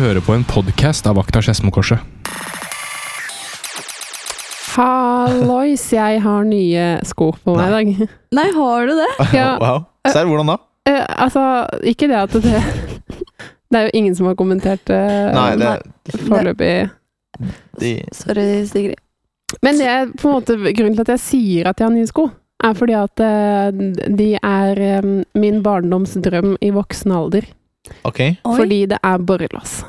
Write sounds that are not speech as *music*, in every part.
hører på en podkast av Akta Skedsmokorset. Hallois, jeg har nye sko på meg i dag. Nei, har du det? *laughs* Ja, Wow. Serr, hvordan da? eh, altså, ikke det at det *laughs* Det er jo ingen som har kommentert uh, Nei, det, foreløpig. de, Sorry, Sigrid. Men det er på en måte grunnen til at jeg sier at jeg har nye sko, er fordi at eh, de er eh, min barndoms drøm i voksen alder. Ok. Oi. Fordi det er borrelås.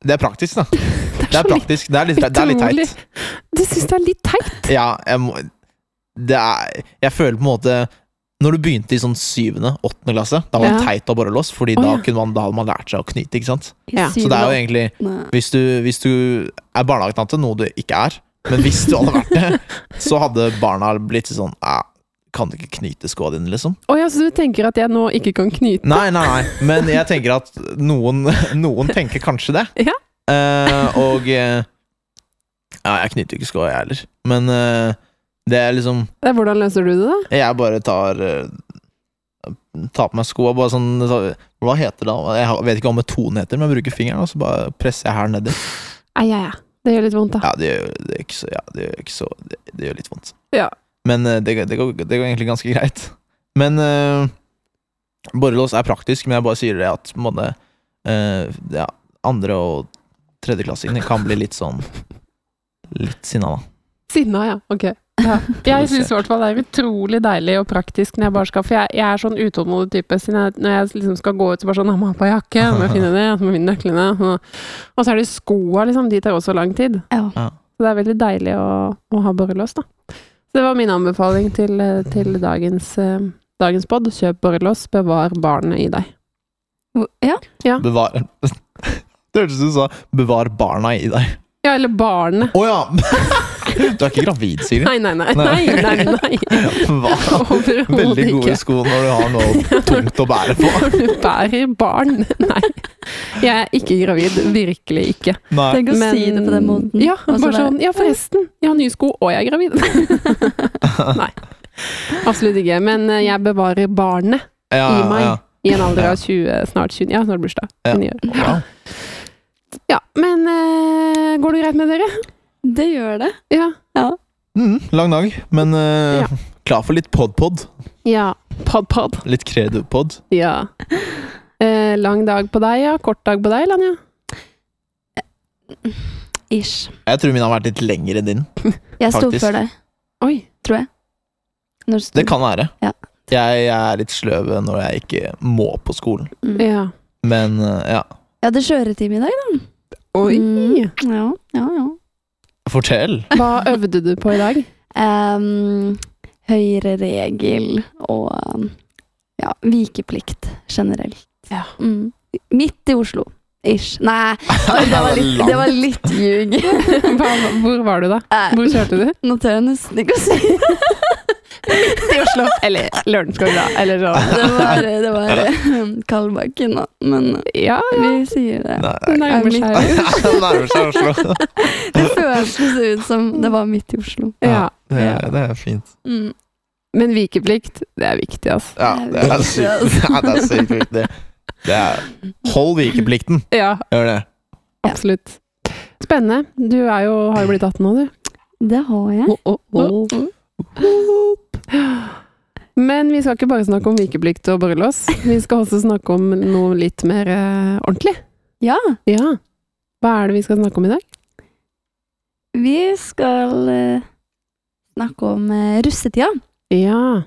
Det er praktisk, da. *laughs* Det er praktisk. Det er litt, det er litt teit. Du syns det er litt teit? Ja, jeg må Det er Jeg føler på en måte Når du begynte i sånn syvende, åttende klasse, da var det Ja. teit å borrelås, Fordi da, ja. kunne man, da hadde man lært seg å knyte, ikke sant? Ja. Så det er jo egentlig Hvis du, hvis du er barnehagetante, noe du ikke er, men hvis du hadde vært det, *laughs* så hadde barna blitt sånn "Æ, Kan du ikke knyte skoa dine, liksom? Å ja, så du tenker at jeg nå ikke kan knyte? Nei, nei, nei, men jeg tenker at noen, noen tenker kanskje det. Ja. Uh, og uh, Ja, jeg knyter ikke skoa, jeg heller. Men uh, det er liksom Eh, Hvordan løser du det, da? Jeg bare tar Ta Tar på meg skoa, bare sånn så- Hva heter det? da? Jeg vet ikke hva metoden heter, men jeg bruker fingeren, og så bare presser jeg her nedi. Ei, ei, ei. Det gjør litt vondt, da. Ja, det gjør, det gjør ikke så, ja, det gjør ikke så det, det gjør litt vondt. Ja. Men eh, det, det, går, det går egentlig ganske greit. Men uh, borrelås er praktisk, men jeg bare sier det at på en måte, uh, ja, andre- og tredjeklassingene kan bli litt sånn Litt sinna, da. Sinna, ja. Ok. Ja. Jeg syns i hvert fall det er utrolig deilig og praktisk når jeg bare skal For jeg, jeg er sånn utålmodig type. Siden jeg, når jeg liksom skal gå ut, så bare sånn Jeg må ha på jakke, så må jeg finne det, jeg må finne nøklene. Og, og så er det skoa, liksom. De tar også lang tid. Ja. Så det er veldig deilig å, å ha borrelås, da. Så det var min anbefaling til, eh, til dagens, eh, dagens pod. Kjøp borrelås, bevar barnet i deg. Ja. Bevar *laughs* Det hørtes ut som du sa 'bevar barna i deg'. Ja, eller barnet. Å ja! *laughs* Du er ikke gravid, Siri? Nei, nei, nei. nei, nei, nei. Hva? Veldig gode ikke. sko når du har noe tungt å bære på. Når du bærer barn. Nei. Jeg er ikke gravid. Virkelig ikke. Nei. Tenk å si det på den måten. Ja, bare bare- sånn Ja, forresten. Jeg har nye sko, og jeg er gravid. *laughs* Nei. Absolutt ikke. Men eh, jeg bevarer barnet Ja, i meg ja. i en alder av 20, snart 20 Ja, snart bursdag. Ja. 29 Ja, men eh, går det greit med dere? Det gjør det. Ja. Mm, lang dag, men uh, Ja. *laughs* klar for litt pod-pod. Ja. Pod-pod. Litt kredo-pod. Ja. Eh, lang dag på deg, ja. Kort dag på deg, Lanja. Ish. Jeg tror min har vært litt lengre enn din. *laughs* Jeg sto før deg, Oi. tror jeg. Når Det kan være. Ja. Jeg, jeg er litt sløv når jeg ikke må på skolen. Mm. Ja. Men uh, ja, Jeg hadde kjøretime i dag, da. Oi. Mm. Ja, ja, ja. Fortell. Hva øvde du på i dag? Um, høyre regel og ja, vikeplikt generelt. Ja. Mm. Midt i Oslo. Ish. Nei, *laughs* det var litt, det var litt ljug. *laughs* Hvor var du da? Eh, Hvor kjørte du? *laughs* Nå tør jeg nesten ikke å si I Oslo. Eller Lørenskog, da. Eller så. det. Var, det var um, Kalbakken, da. Men Ja, vi sier det. Nei, det nei. nærmer seg nærmer seg Oslo. Det føltes ut som det var midt i Oslo. Ja. Det, er- det er fint. Mm. Men vikeplikt, det er viktig, altså. Ja, det sykt. Ja, det er sykt viktig. Det er Hold vikeplikten. Ja, Gjør det. absolutt. Spennende. Du er jo, har jo blitt 18 nå, du. Det har jeg. Men vi skal ikke bare snakke om vikeplikt og borrelås. Vi skal også snakke om noe litt mer eh, ordentlig. Ja, Ja. Hva er det vi skal snakke om i dag? vi skal eh, snakke om uh, russetida. Ja,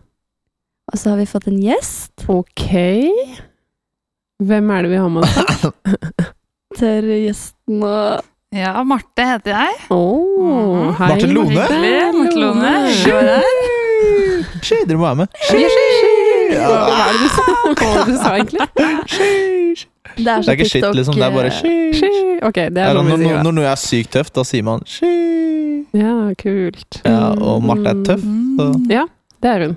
Og så har vi fått en gjest. ok. Hvem er det vi har med oss? *laughs* Til gjesten Ja, Marte heter jeg. Oh, hei, Marte Lone. Marte Lone. Sky, dere må være med. Sky, sky, sky. Hva hva er det du sa, hva var det du sa egentlig? Sky. Det er, Det er ikke shit, liksom. Det er bare sky. Sky. Ok, det er når, vi sier når, når noe er sykt tøft, da sier man sky. Ja, kult. Ja, og Marte er tøff. Så. Ja, Det er hun.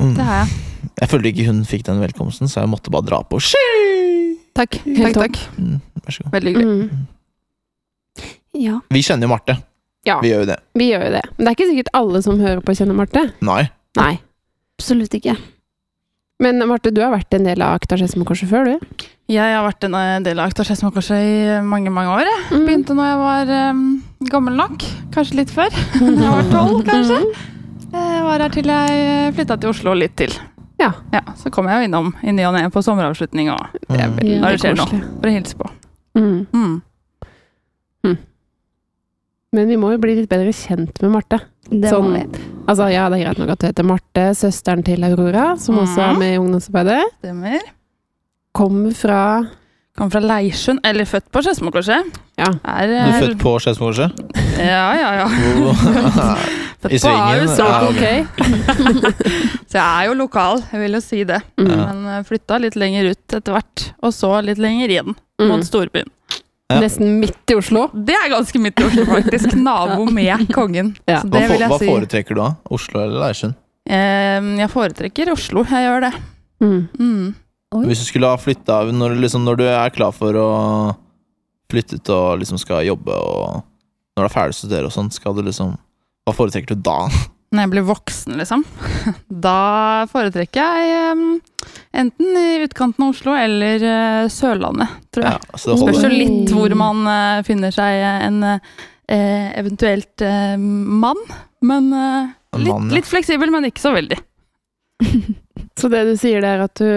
Mm. det har jeg. Jeg følte ikke hun fikk den velkomsten, så jeg måtte bare dra på sky. Takk. Helt takk, takk. Mm, vær så god. Veldig hyggelig. Mm. Ja. Vi kjenner jo Marte. Ja, Vi gjør jo det. vi gjør jo det. Men det er ikke sikkert alle som hører på kjenner Marte. Nei. Nei. Absolutt ikke. Men Marte, du har vært en del av Akta Skedsmokorset før, du? Jeg har vært en eh, del av Akta Skedsmokorset i mange mange år. Mm. Begynte når jeg var um, gammel nok. Kanskje litt før. *laughs* Når jeg var tolv, kanskje. Jeg var her til jeg flytta til Oslo litt til. Ja. Så kom jeg jo innom i ny og ne på sommeravslutning og Det er Mm. veldig når det skjer noe. for å hilse på. Mm. Mm. Men vi må jo bli litt bedre kjent med Marte. Det Sånn- må vi. Altså, ja, det er greit nok at du heter Marte, søsteren til Aurora, som også er Mhm. med i ungdomsarbeidet. Stemmer. Kommer fra Kom fra Leirsund, eller født på Skedsmokorset. Ja. Er, Du eh, er født på Skedsmokorset? Ja, ja, ja. *laughs* Født I på svingen. Ahus, Så Ja. ok. *laughs* Så jeg er jo lokal, jeg vil jo si det. Mm. Ja. Men flytta litt lenger ut etter hvert, og så litt lenger inn, mot Mm. storbyen. Ja. Nesten midt i Oslo. Det er ganske midt i Oslo, faktisk. *laughs* Nabo med kongen. Ja. Så Hva, det for, vil hva jeg si. foretrekker du da? Oslo eller Leirsund? Eh, jeg foretrekker Oslo, jeg gjør det. Mm. Mm. Oi. Hvis du skulle ha flytta når, liksom, når du er klar for å flytte ut og liksom skal jobbe, og når du er ferdig å studere og sånn, skal du liksom Hva foretrekker du da? *laughs* Når jeg blir voksen, liksom. *laughs* Da foretrekker jeg em, enten i utkanten av Oslo eller eh, Sørlandet, tror jeg. Ja, det Spørs jo litt hvor man eh, finner seg en eh, eventuelt eh, mann. Men litt, litt fleksibel, men ikke så veldig. *laughs* Så det du sier, det er at du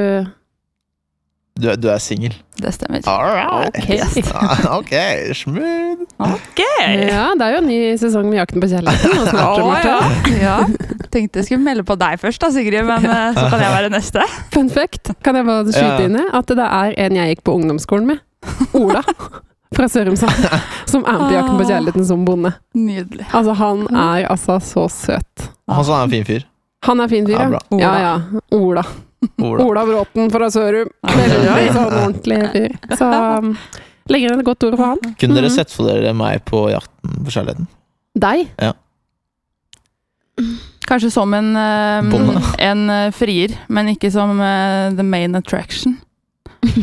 Du, du er singel. Det stemmer. All right. Ok. *laughs* ok, smooth. Ok! Ja, det er jo en ny sesong med Jakten på kjærligheten. snart, Å, ja. ja. Tenkte jeg skulle melde på deg først, da, Sigrid, men eh, så kan jeg være neste. Fun fact, kan jeg bare skyte Ja. inn det? At det er en jeg gikk på ungdomsskolen med. Ola. Fra Sørumsand. Som er med på Jakten på kjærligheten som bonde. Nydelig. Altså, han er altså så søt. Han er en fin fyr. Han er fin fyr, Ja, ja. bra. Ja, ja. Ola. Ola. Ola Bråten fra Sørum. Veldig sånn ordentlig fyr. Så um, legger inn et godt ord for han. Kunne dere Mhm. sett for dere meg på Jakten på kjærligheten? Deg. Kanskje som en, eh, en eh, frier, men ikke som eh, the main attraction.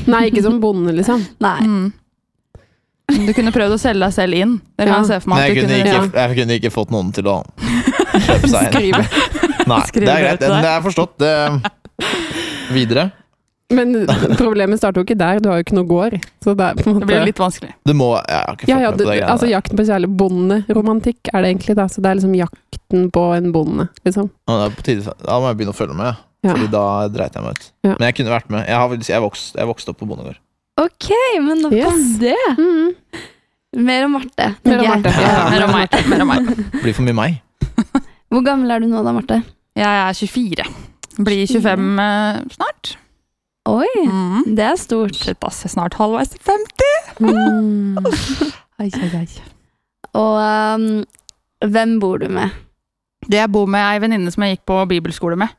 Nei, ikke som bonde, liksom. Nei. Mm. Du kunne prøvd å selge deg selv inn. Det kan Ja. jeg se for meg. Nei, at jeg du kunne, kunne, ikke, jeg kunne ikke fått noen til å kjøpe seg inn. Skrive. Nei, Skrive det er greit. Det er forstått. Det... Videre. Men problemet starter jo ikke der. Du har jo ikke noe gård. Så det er på en Det blir litt vanskelig. Du må fått ja, ja, du, altså. Jakten på kjærlighet. Bonderomantikk er det egentlig, da. Så det er liksom jakten på en bonde, liksom. Å, det er på tide, da må jeg begynne å følge med, Ja. Fordi da dreit jeg meg ut. Ja. Men jeg kunne vært med. Jeg, har, jeg, vokste, jeg vokste opp på bondegård. Ok, men nok om Yes. det. Mm. Mer om Marte. Mer om. Marte. Ja, *laughs* Mer om meg. Mer om meg. Blir for mye meg. Hvor gammel er du nå da, Marte? Jeg er 24. Blir 25 eh, snart. Oi, Mm. det er stort. Shit, ass. Jeg er snart halvveis til 50. Mm. *laughs* Ai, ai, ai. Og um, hvem bor du med? Det jeg bor med ei venninne som jeg gikk på bibelskole med.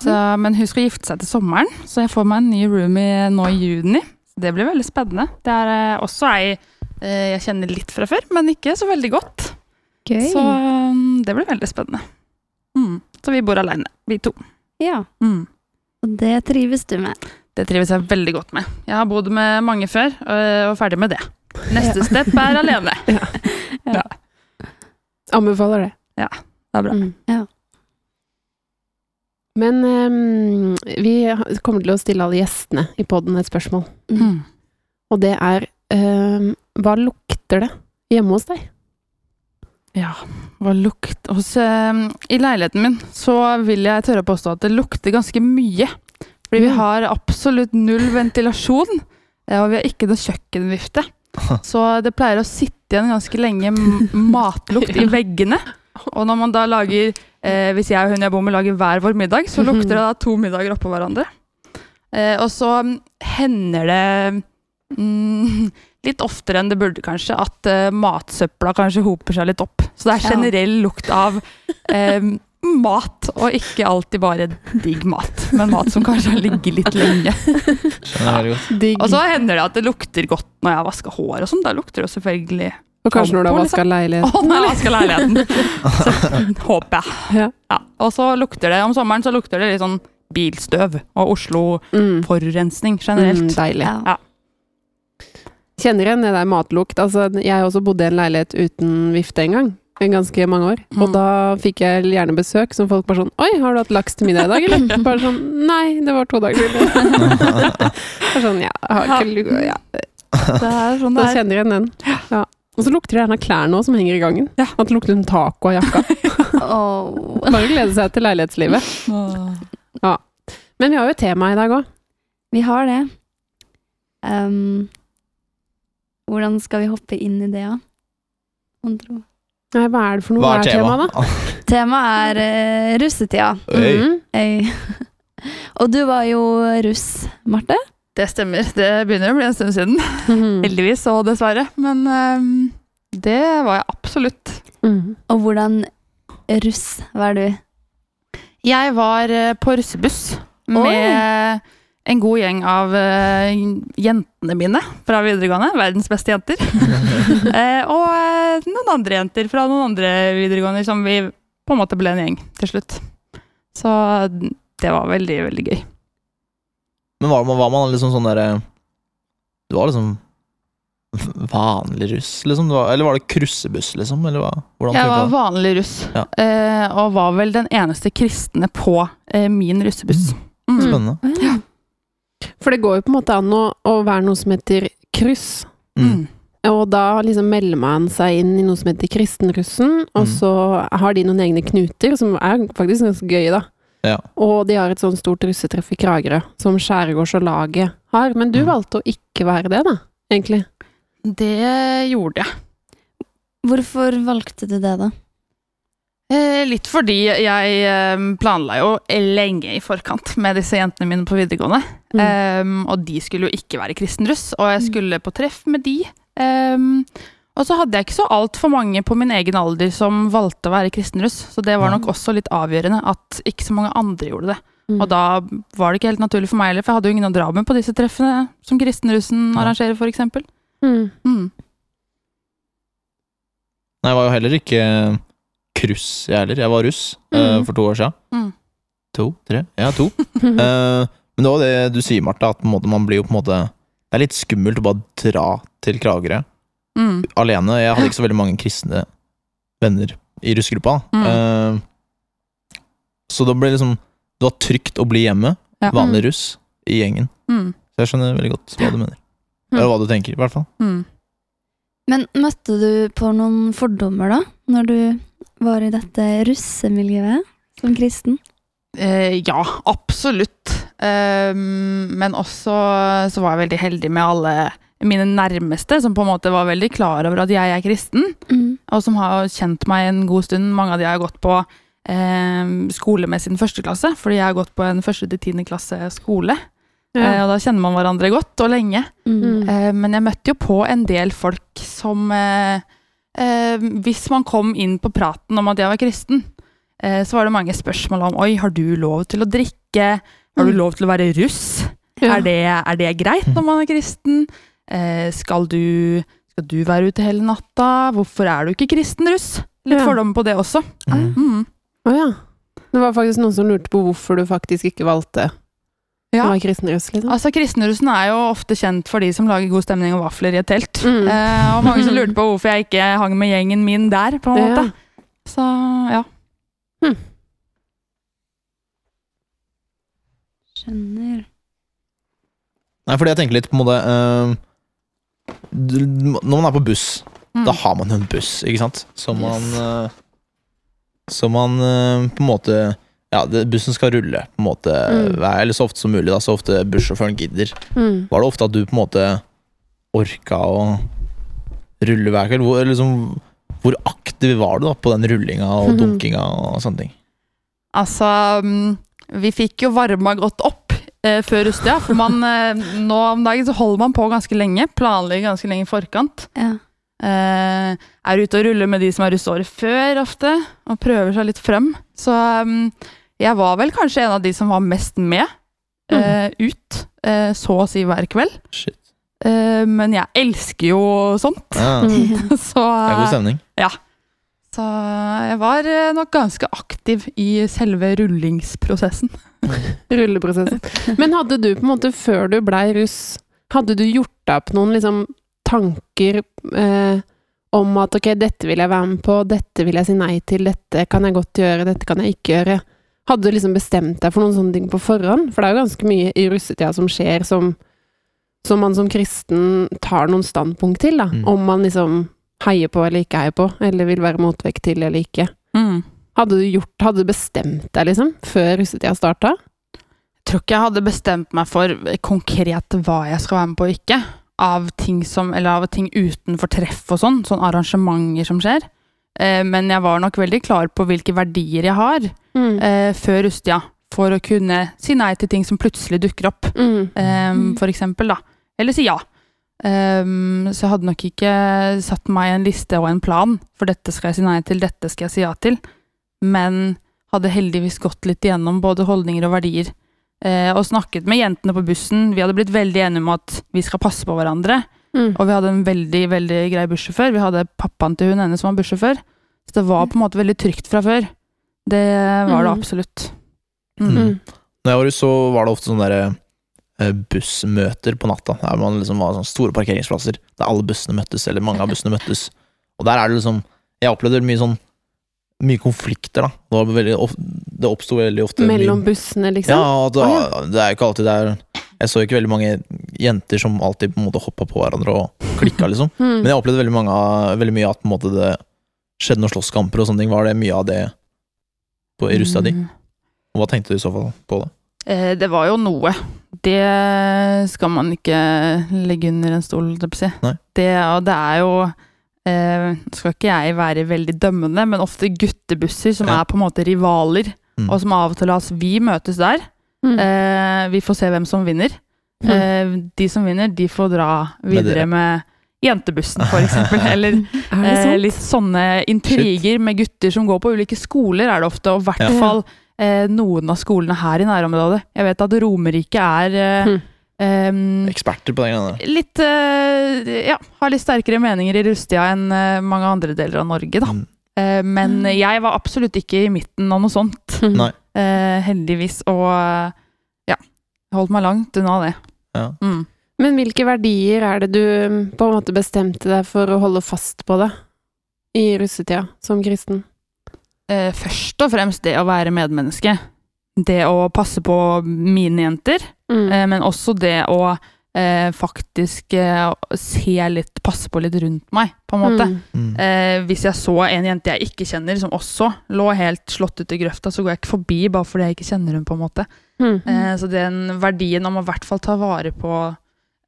Så, men hun skal gifte seg til sommeren, så jeg får meg en ny roomie nå i juni. Så det blir veldig spennende. Det er eh, også ei eh, jeg kjenner litt fra før, men ikke så veldig godt. Gøy. Så um, det blir veldig spennende. Mm. Så vi bor alene, vi to. Ja, Mm. og det trives du med. Det trives jeg veldig godt med. Jeg har bodd med mange før, og er ferdig med det. Neste step er alene. *laughs* Anbefaler det. Ja, Det er bra. Mm. Ja. Men um, vi kommer til å stille alle gjestene i poden et spørsmål. Mm. Og det er um, Hva lukter det hjemme hos deg? Ja, hva lukt hos, eh, I leiligheten min så vil jeg tørre å påstå at det lukter ganske mye. Fordi vi har absolutt null ventilasjon, eh, og vi har ikke noe kjøkkenvifte. Så det pleier å sitte igjen ganske lenge *laughs* matlukt i veggene. Og når man da lager eh, Hvis jeg og hun jeg bor med lager hver vår middag, så lukter det da to middager oppå hverandre. Eh, og så mm, hender det mm, litt oftere enn det burde, kanskje, at uh, matsøpla kanskje hoper seg litt opp. Så det er Ja. generell lukt av eh, mat, og ikke alltid bare digg mat, men mat som kanskje har ligget litt lenge. Skjønner jeg godt. Digg. Og så hender det at det lukter godt når jeg har vaska hår og sånn. Da lukter det jo selvfølgelig Og kanskje når du har vaska Å, leiligheten. når jeg vasker leiligheten! Så, håper jeg. Ja. Ja. Og så lukter det om sommeren så lukter det litt sånn bilstøv og Mm. Oslo-forurensning Mm, generelt. deilig. Ja. Kjenner igjen det der matlukt. Altså, jeg også bodde i en leilighet uten vifte en gang. ganske mange år. Og Mm. da fikk jeg gjerne besøk som folk bare sånn Oi, har du hatt laks til middag i dag, eller? *laughs* Bare sånn Nei, det var to dager siden. *laughs* *laughs* Bare sånn, ja, jeg har ikke lukket. ja. Det er sånn det er. kjenner jeg den. Ja. Og så lukter det gjerne av klærne òg, som henger i gangen. Ja. At det lukter en taco av jakka. oh. Bare glede seg til leilighetslivet. Ja. Men vi har jo et tema i dag òg. Vi har det. Ehm, hvordan skal vi hoppe inn i det, da? Nei, hva er det for noe? Hva er temaet, da? *laughs* temaet? Er uh, russetida. Oi. -hmm. *laughs* Og du var jo russ, Marte. Det stemmer. Det begynner å bli en stund siden. Mhm. Heldigvis og dessverre. Men ehm, det var jeg absolutt. Mm. Og hvordan russ var du? Jeg var eh, på russebuss Oi. med en god gjeng av uh, jentene mine fra videregående. Verdens beste jenter. uh, *laughs* og eh, noen andre jenter fra noen andre videregående som vi på en måte ble en gjeng til slutt. Så det var veldig, veldig gøy. Men var, man- var man liksom sånn derre Du var liksom vanlig russ, liksom? Var, eller var det krussebuss, liksom? Eller hva? Hvordan Jeg var vanlig russ, Ja. uh, og var vel den eneste kristne på min russebuss. Mm. Spennende. Ja. For det går jo på en måte an å, å være noe som heter kryss. Mm. Og da liksom melder man seg inn i noe som heter Kristenrussen, og Mm. så har de noen egne knuter, som er faktisk ganske gøye, da. Ja. Og de har et sånn stort russetreff i Kragerø, som Skjærgårds og laget har. Men du Mm. valgte å ikke være det, da, egentlig. Det gjorde jeg. Hvorfor valgte du det, da? Eh, litt fordi jeg eh, planla jo lenge i forkant med disse jentene mine på videregående. Mm. Um, og de skulle jo ikke være kristenruss, og jeg skulle på treff med de. Um, og så hadde jeg ikke så altfor mange på min egen alder som valgte å være kristenruss, så det var nok også litt avgjørende at ikke så mange andre gjorde det. Mm. Og da var det ikke helt naturlig for meg heller, for jeg hadde jo ingen å dra med på disse treffene som kristenrussen arrangerer, for eksempel. Mm. Mm. Nei, jeg var jo heller ikke cruise, jeg heller. Jeg var russ eh, Mm. for to år siden. Mm. To? Tre? Ja, to. *laughs* Eh, men det var det du sier, Martha, at man blir jo på en måte Det er litt skummelt å bare dra til Kragerø Mm. alene. Jeg hadde ikke så veldig mange kristne venner i russegruppa. Mm. Eh, så det ble liksom Det var trygt å bli hjemme, Ja. vanlig russ, i gjengen. Mm. Så jeg skjønner veldig godt hva du mener. Eller hva du tenker, i hvert fall. Mm. Men møtte du på noen fordommer, da? Når du var i dette russemiljøet som kristen? Eh, ja, absolutt. Eh, men også så var jeg veldig heldig med alle mine nærmeste, som på en måte var veldig klar over at jeg er kristen, Mm. og som har kjent meg en god stund. Mange av de har gått på eh, skole med sin første klasse, fordi jeg har gått på en første til tiende klasse skole. Eh, Ja. og da kjenner man hverandre godt og lenge. Mm. Mm. Eh, men jeg møtte jo på en del folk som eh, eh, Hvis man kom inn på praten om at jeg var kristen, eh, så var det mange spørsmål om Oi, har du lov til å drikke? Har du Mm. lov til å være russ? Ja. Er, det, er det greit når man er kristen? Eh, skal, du, skal du være ute hele natta? Hvorfor er du ikke kristen russ? Litt Ja. fordommer på det også. Mm. Mm. Oh, ja. Det var faktisk noen som lurte på hvorfor du faktisk ikke valgte Ja. Som er kristenruss, liksom. Altså, Kristenrussen er jo ofte kjent for de som lager god stemning og vafler i et telt. Mm. Eh, og mange som *laughs* lurte på hvorfor jeg ikke hang med gjengen min der. på en måte. Ja. Så ja. Skjønner. Nei, fordi jeg tenker litt på en måte uh, Når man er på buss, Mm. da har man jo en buss, ikke sant? Som man uh, Som man uh, på en måte Ja, det, bussen skal rulle, på en måte. Mm. Eller så ofte som mulig, da, så ofte bussjåføren gidder. Mm. Var det ofte at du på en måte orka å rulle hver kveld? Hvor, eller liksom, hvor aktiv var du da på den rullinga og Mhm. dunkinga og sånne ting? Altså, mm, vi fikk jo varma godt opp eh, før russetida, for man, eh, nå om dagen så holder man på ganske lenge. Planlegger ganske lenge i forkant. Ja. Eh, er ute og ruller med de som er russ året før ofte, og prøver seg litt frem. Så um, jeg var vel kanskje en av de som var mest med eh, ut, uh, så å si hver kveld. Shit. Eh, men jeg elsker jo sånt. Ja, *laughs* det. Så, er god stemning. så jeg var nok ganske aktiv i selve rullingsprosessen. *laughs* Rulleprosessen. Men hadde du på en måte, før du blei russ, hadde du gjort deg opp noen liksom tanker eh, om at ok, dette vil jeg være med på, dette vil jeg si nei til, dette kan jeg godt gjøre, dette kan jeg ikke gjøre. Hadde du liksom bestemt deg for noen sånne ting på forhånd? For det er jo ganske mye i russetida som skjer som, som man som kristen tar noen standpunkt til, da. Mm. Om man liksom heier på eller ikke heier på, eller vil være motvekt til eller ikke. Mm. Hadde du gjort, hadde du bestemt deg, liksom, før russetida starta? Jeg tror ikke jeg hadde bestemt meg for konkret hva jeg skal være med på og ikke. Av ting, som, eller av ting utenfor treff og sånn, sånn arrangementer som skjer. Eh, men jeg var nok veldig klar på hvilke verdier jeg har Mm. eh, før Rustia. For å kunne si nei til ting som plutselig dukker opp, Mm. eh, Mm. for eksempel, da. Eller si ja. Um, så jeg hadde nok ikke satt meg en liste og en plan, for dette skal jeg si nei til, dette skal jeg si ja til. Men hadde heldigvis gått litt igjennom både holdninger og verdier. Eh, og snakket med jentene på bussen. Vi hadde blitt veldig enige om at vi skal passe på hverandre. Mm. Og vi hadde en veldig veldig grei bussjåfør. Vi hadde pappaen til hun ene som var bussjåfør. Så det var på en måte veldig trygt fra før. Det var det Mm. absolutt. Mm. Mm. Når jeg var russ, så var det ofte sånne der, eh, bussmøter på natta. Der man liksom var sånne store parkeringsplasser der alle bussene møttes, eller mange av bussene møttes. Og der er det liksom Jeg opplevde mye sånn Mye konflikter, da. Det, var veldig of, det oppsto veldig ofte Mellom mye, bussene, liksom? Ja, da, ja, det er jo ikke alltid det er Jeg så ikke veldig mange jenter som alltid på en måte hoppa på hverandre og klikka, liksom. *laughs* Mm. Men jeg opplevde veldig, mange, veldig mye at på en måte det skjedde noen slåsskamper og sånne ting. Var det mye av det på, i russa di? Mm. Og hva tenkte du i så fall på det? Eh, det var jo noe. Det skal man ikke legge under en stol, holdt jeg på å si. Det, og det er jo eh, Skal ikke jeg være veldig dømmende, men ofte guttebusser som Ja. er på en måte rivaler, Mm. og som av og til altså, Vi møtes der. Mm. Eh, vi får se hvem som vinner. Mm. Eh, de som vinner, de får dra videre med jentebussen, for eksempel. *laughs* Eller Er eh, litt sånne intriger med gutter som går på ulike skoler, er det ofte. Og i hvert Ja. fall eh, noen av skolene her i nærområdet. Jeg vet at Romerike er eh, Mm. Em, Eksperter på den greia der. litt uh, Ja, har litt sterkere meninger i rusttida enn uh, mange andre deler av Norge, da. Mm. Uh, men jeg var absolutt ikke i midten av noe sånt. Mm. *laughs* Nei. Eh, heldigvis. Og ja, holdt meg langt unna det. Ja. Mm. Men hvilke verdier er det du mm, på en måte bestemte deg for å holde fast på det i russetida som kristen? Eh, først og fremst det å være medmenneske. Det å passe på mine jenter, Mm. eh, men også det å eh, faktisk eh, se litt, passe på litt rundt meg, på en måte. Mm. Mm. Eh, hvis jeg så en jente jeg ikke kjenner, som også lå helt slått ut i grøfta, så går jeg ikke forbi bare fordi jeg ikke kjenner hun på en måte. Mm. Eh, så den verdien om å i hvert fall ta vare på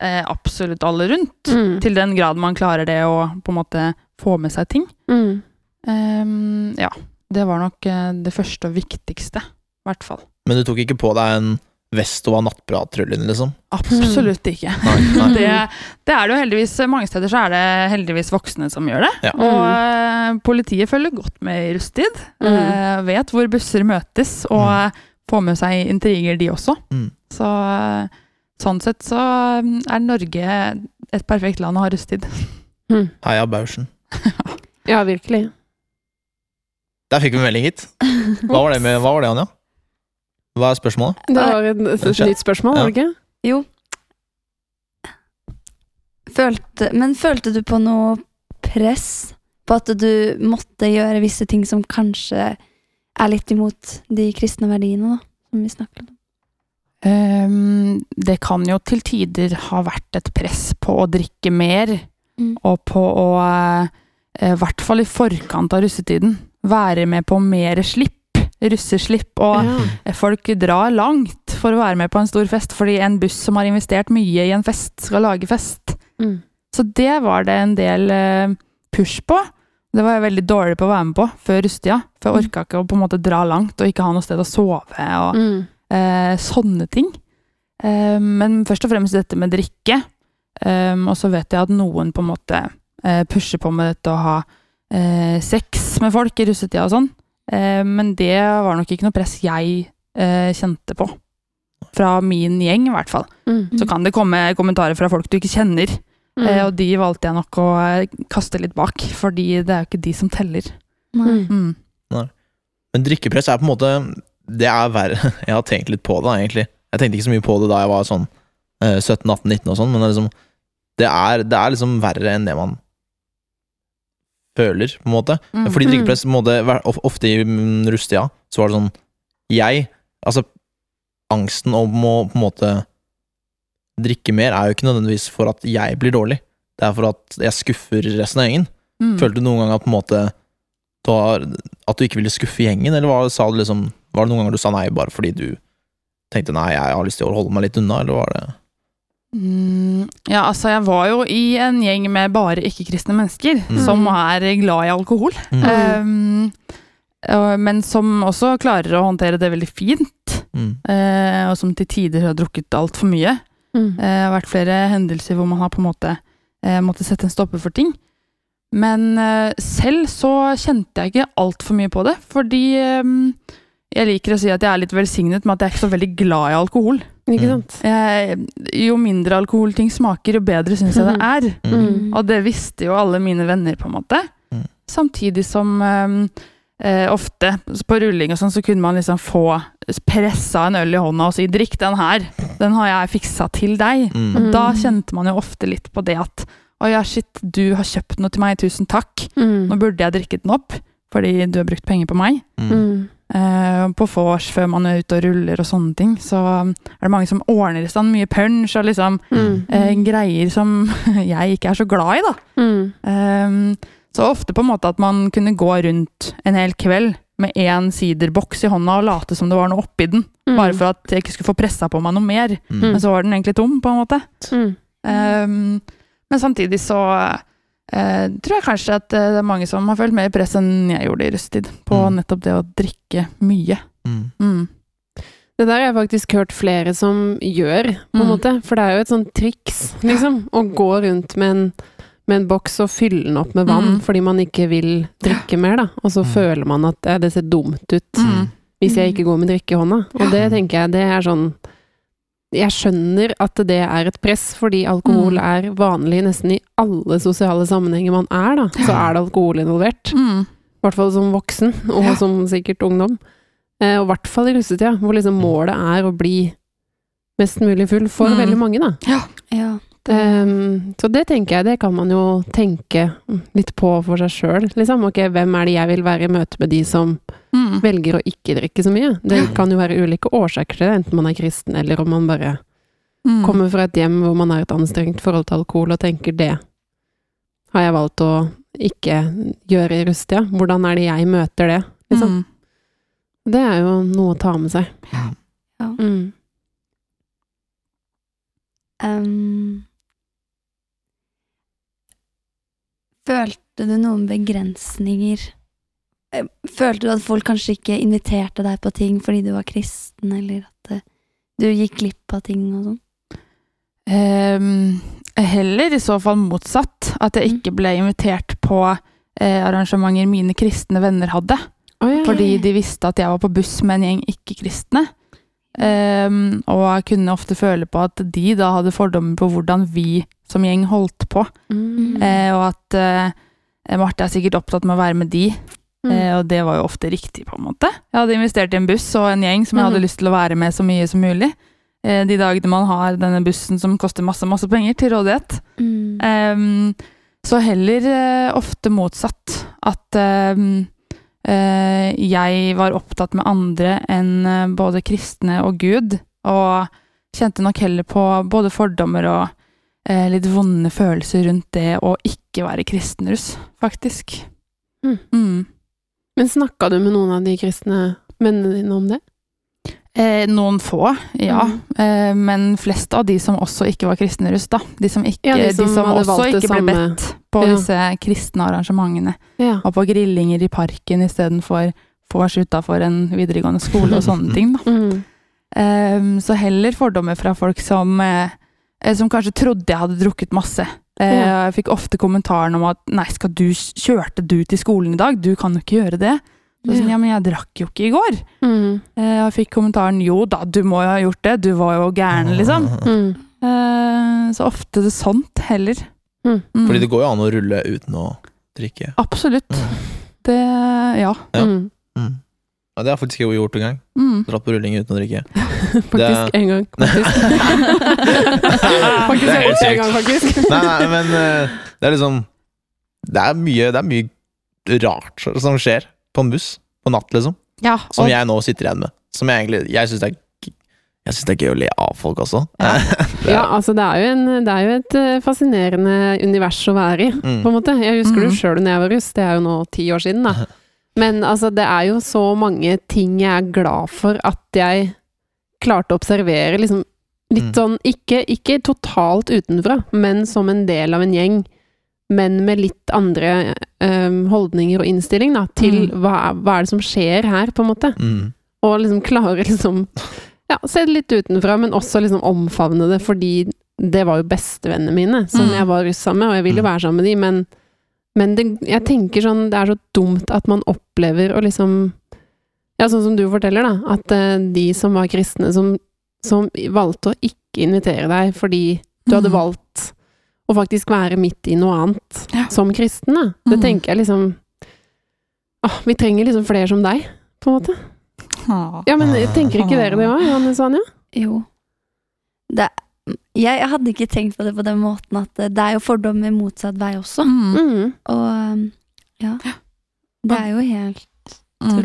eh, absolutt alle rundt, Mm. til den grad man klarer det å på en måte få med seg ting. Mm. Ehm, ja, det var nok eh, det første og viktigste, i hvert fall. Men du tok ikke på deg en vest av var nattprattrullen, liksom? Absolutt ikke. Nei, nei. *laughs* Det, det er det jo heldigvis Mange steder så er det heldigvis voksne som gjør det. Ja. Og mm. politiet følger godt med i rusttid. Mm. eh, vet hvor busser møtes, og Mm. får med seg intriger, de også. Mm. Så eh, sånn sett så eh, er Norge et perfekt land å ha rusttid. Mm. Heia Bausen. Ja, virkelig. Der fikk vi melding hit. Hva var det, med, hva var det Anja? Hva er spørsmålet? Det var et, et, nytt spørsmål, var det ikke? Jo. Følte, men følte du på noe press på at du måtte gjøre visse ting som kanskje er litt imot de kristne verdiene, da? Som vi snakker om. Um, det kan jo til tider ha vært et press på å drikke mer, Mm. og på å, i i hvert fall i forkant av russetiden, være med på mer slipp, russeslipp, og Ja. folk drar langt for å være med på en stor fest, fordi en buss som har investert mye i en fest, skal lage fest. Mm. Så det var det en del eh, push på. Det var jeg veldig dårlig på å være med på før russetida, for jeg orka ikke å på en måte dra langt og ikke ha noe sted å sove. og Mm. eh, sånne ting. Eh, men først og fremst dette med drikke. Eh, og så vet jeg at noen på en måte eh, pusher på med dette å ha eh, sex med folk i russetida og sånn. Eh, men det var nok ikke noe press jeg eh, kjente på. Fra min gjeng, i hvert fall. Mm. Så kan det komme kommentarer fra folk du ikke kjenner, Mm. eh, og de valgte jeg nok å kaste litt bak, fordi det er jo ikke de som teller. Nei. Mm. Nei. Men drikkepress er på en måte Det er verre. *laughs* Jeg har tenkt litt på det, egentlig. Jeg tenkte ikke så mye på det da jeg var sånn eh, 17-18-19 og sånn, men det er, liksom, det, er, det er liksom verre enn det man føler, på en måte. Mm. Fordi Mm. drikkepress må det være Ofte i Rustia russetida så var det sånn Jeg Altså, angsten om å på en måte drikke mer er jo ikke nødvendigvis for at jeg blir dårlig. Det er for at jeg skuffer resten av gjengen. Mm. Følte du noen gang at på en måte du har, At du ikke ville skuffe gjengen, eller var, sa du liksom, var det noen ganger du sa nei bare fordi du tenkte nei, jeg har lyst til å holde meg litt unna, eller var det Mm, ja, altså jeg var jo i en gjeng med bare ikke-kristne mennesker, Mm. som er glad i alkohol. Mm. Um, men som også klarer å håndtere det veldig fint, Mm. eh, og som til tider har drukket altfor mye. Mm. Eh, Det har vært flere hendelser hvor man har på en måte eh, måttet sette en stopper for ting. Men selv så kjente jeg ikke altfor mye på det, fordi jeg liker å si at jeg er litt velsignet med at jeg er ikke så veldig glad i alkohol. Ikke Mm. sant? Jeg, jo mindre alkoholting smaker, jo bedre syns jeg det er. Mm. Og det visste jo alle mine venner, på en måte. Mm. Samtidig som um, eh, ofte på rulling og sånn, så kunne man liksom få pressa en øl i hånda og si 'drikk den her', den har jeg fiksa til deg'. Mm. Og da Mm. kjente man jo ofte litt på det at 'å ja, shit, du har kjøpt noe til meg, tusen takk', Mm. nå burde jeg drikket den opp, fordi du har brukt penger på meg. Mm. Eh, på vors før man er ute og ruller og sånne ting, så um, er det mange som ordner i stand mye punch og liksom Mm. eh, greier som *laughs* jeg ikke er så glad i, da. Mm. Ehm, så ofte på en måte at man kunne gå rundt en hel kveld med én siderboks i hånda og late som det var noe oppi den, Mm. bare for at jeg ikke skulle få pressa på meg noe mer. Mm. Men så var den egentlig tom, på en måte. Mm. Ehm, men samtidig så eh, tror jeg kanskje at eh, det er mange som har følt mer press enn jeg gjorde i russetid, på Mm. nettopp det å drikke mye. Mm. Mm. Det der har jeg faktisk hørt flere som gjør, på en Mm. måte. For det er jo et sånt triks, liksom. Å gå rundt med en, med en boks og fylle den opp med vann Mm. fordi man ikke vil drikke mer, da. Og så Mm. føler man at ja, det ser dumt ut Mm. hvis jeg ikke går med drikke i hånda. Og det tenker jeg, det er sånn Jeg skjønner at det er et press, fordi alkohol Mm. er vanlig nesten i alle sosiale sammenhenger man er, da. Så er det alkohol involvert. Mm. I hvert fall som voksen, og Ja. som sikkert ungdom. Eh, og i hvert fall i russetida, hvor liksom målet er å bli mest mulig full for Mm. veldig mange, da. Ja. Ja. Ehm, så det tenker jeg, det kan man jo tenke litt på for seg sjøl, liksom. Ok, hvem er det jeg vil være i møte med de som Mm. velger å ikke drikke så mye? Det kan jo være ulike årsaker til det, enten man er kristen, eller om man bare Mm. kommer fra et hjem hvor man har et anstrengt forhold til alkohol og tenker det har jeg valgt å ikke gjøre i rustia Hvordan er det jeg møter det, liksom? Mm. Det er jo noe å ta med seg. Ja. Mm. Ehm, følte du noen begrensninger? Eh, Følte du at folk kanskje ikke inviterte deg på ting fordi du var kristen, eller at eh, du gikk glipp av ting og sånn? Um, heller i så fall motsatt. At jeg Mm. ikke ble invitert på eh, arrangementer mine kristne venner hadde. Oi. Fordi de visste at jeg var på buss med en gjeng ikke-kristne. Ehm, og jeg kunne ofte føle på at de da hadde fordommer på hvordan vi som gjeng holdt på. Mm. Uh, og at uh, Marte er sikkert opptatt med å være med de, Mm. uh, og det var jo ofte riktig, på en måte. Jeg hadde investert i en buss og en gjeng som jeg hadde Mhm. lyst til å være med så mye som mulig. Eh, de dagene man har denne bussen som koster masse, masse penger til rådighet. Mm. Ehm, så heller eh, ofte motsatt. At eh, jeg var opptatt med andre enn eh, både kristne og Gud, og kjente nok heller på både fordommer og eh, litt vonde følelser rundt det å ikke være kristenruss, faktisk. Mm. Mm. Men snakka du med noen av de kristne vennene dine om det? Eh, noen få, ja. Mm. Eh, men flest av de som også ikke var kristenruss, da. De som, ikke, Ja, de de som som, også ikke ble samme. bedt på Ja. disse kristne arrangementene. Ja. Og på grillinger i parken istedenfor vors utafor en videregående skole og sånne ting. Da. *laughs* Mm. Ehm, så heller fordommer fra folk som, eh, eh, som kanskje trodde jeg hadde drukket masse. Eh. Jeg fikk ofte kommentaren om at 'nei, skal du, kjørte du til skolen i dag? Du kan jo ikke gjøre det'. Så sånn, Ja. men jeg drakk jo ikke i går. Mm. Eh, Jeg fikk kommentaren 'jo da, du må jo ha gjort det, du var jo gæren', liksom. Mm. Eh, Så ofte det sånt heller. Mm. Mm. Fordi det går jo an å rulle uten å drikke. Absolutt. Mm. Det Ja. Ja. Mm. Ja, det har faktisk jeg gjort en gang. Mm. Dratt på rulling uten å drikke. *laughs* Faktisk én en gang. *laughs* Faktisk, faktisk Det er helt en sykt. gang, faktisk. *laughs* Nei, nei, men eh, det er liksom Det er mye, det er mye rart som skjer på en buss på natt, liksom. Ja, Som jeg nå sitter igjen med. Som jeg egentlig Jeg syns det er jeg synes det er gøy å le av folk også. Ja. *laughs* Det er- Ja, altså det er jo, en, det er jo et eh, fascinerende univers å være i, Mm. på en måte. Jeg husker det Mhm. jo sjøl da jeg var russ, det er jo nå ti år siden, da. Men altså, det er jo så mange ting jeg er glad for at jeg klarte å observere, liksom litt Mm. sånn ikke, ikke totalt utenfra, men som en del av en gjeng. Men med litt andre um, holdninger og innstilling da, til Mm. hva, er- hva er det som skjer her, på en måte. Mm. Og liksom klare liksom Ja, se det litt utenfra, men også liksom omfavne det, fordi det var jo bestevennene mine som Mm. jeg var russ sammen med, og jeg ville jo være sammen med de, men, men det, jeg tenker sånn Det er så dumt at man opplever å liksom Ja, sånn som du forteller, da, at uh, de som var kristne, som, som valgte å ikke invitere deg fordi du hadde Mm. valgt å faktisk være midt i noe annet Ja. som kristen, da. Det Mm. tenker jeg liksom Åh, vi trenger liksom flere som deg, på en måte. Ah. Ja, men tenker ikke dere det òg, Johanne Sanja? Jo. Det, jeg, jeg hadde ikke tenkt på det på den måten at det, det er jo fordommer motsatt vei også. Mm. Mm. Og um, ja. Det er jo helt Mm.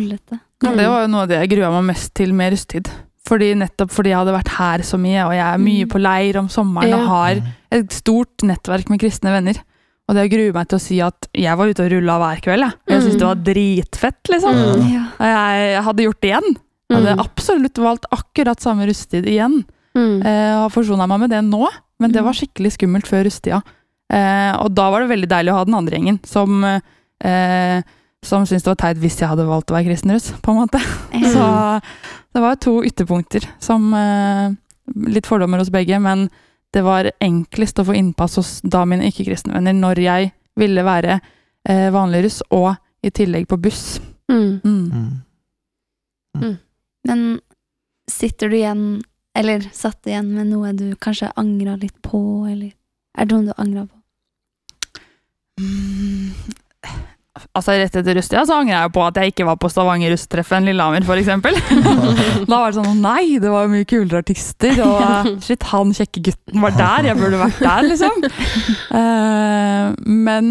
Ja, det var jo noe av det jeg grua meg mest til med rusttid. Fordi Nettopp fordi jeg hadde vært her så mye, og jeg er mye Mm. på leir om sommeren og har et stort nettverk med kristne venner. Og det gruer meg til å si at jeg var ute og rulla hver kveld. Jeg, jeg syntes det var dritfett, liksom. Mm. Ja. Og jeg, jeg hadde gjort det igjen. Jeg hadde absolutt valgt akkurat samme rusttid igjen. Mm. Eh, og har forsona meg med det nå, men det var skikkelig skummelt før rusttida. Eh, og da var det veldig deilig å ha den andre gjengen, som, eh, som syntes det var teit hvis jeg hadde valgt å være kristen russ, på en måte. Mm. Så det var to ytterpunkter som eh, Litt fordommer hos begge, men det var enklest å få innpass hos da mine ikke-kristne venner når jeg ville være eh, vanlig russ, og i tillegg på buss. Mm. Mm. Mm. Men sitter du igjen, eller satt igjen med noe du kanskje angra litt på, eller er det noe du angra på? Altså Rett etter russetida så angrer jeg på at jeg ikke var på Stavanger rusttreffen Lillehammer, f.eks. *laughs* da var det sånn Nei, det var mye kulere artister, og *laughs* eh, shit, han kjekke gutten var der, jeg burde vært der, liksom. Uh, *laughs* men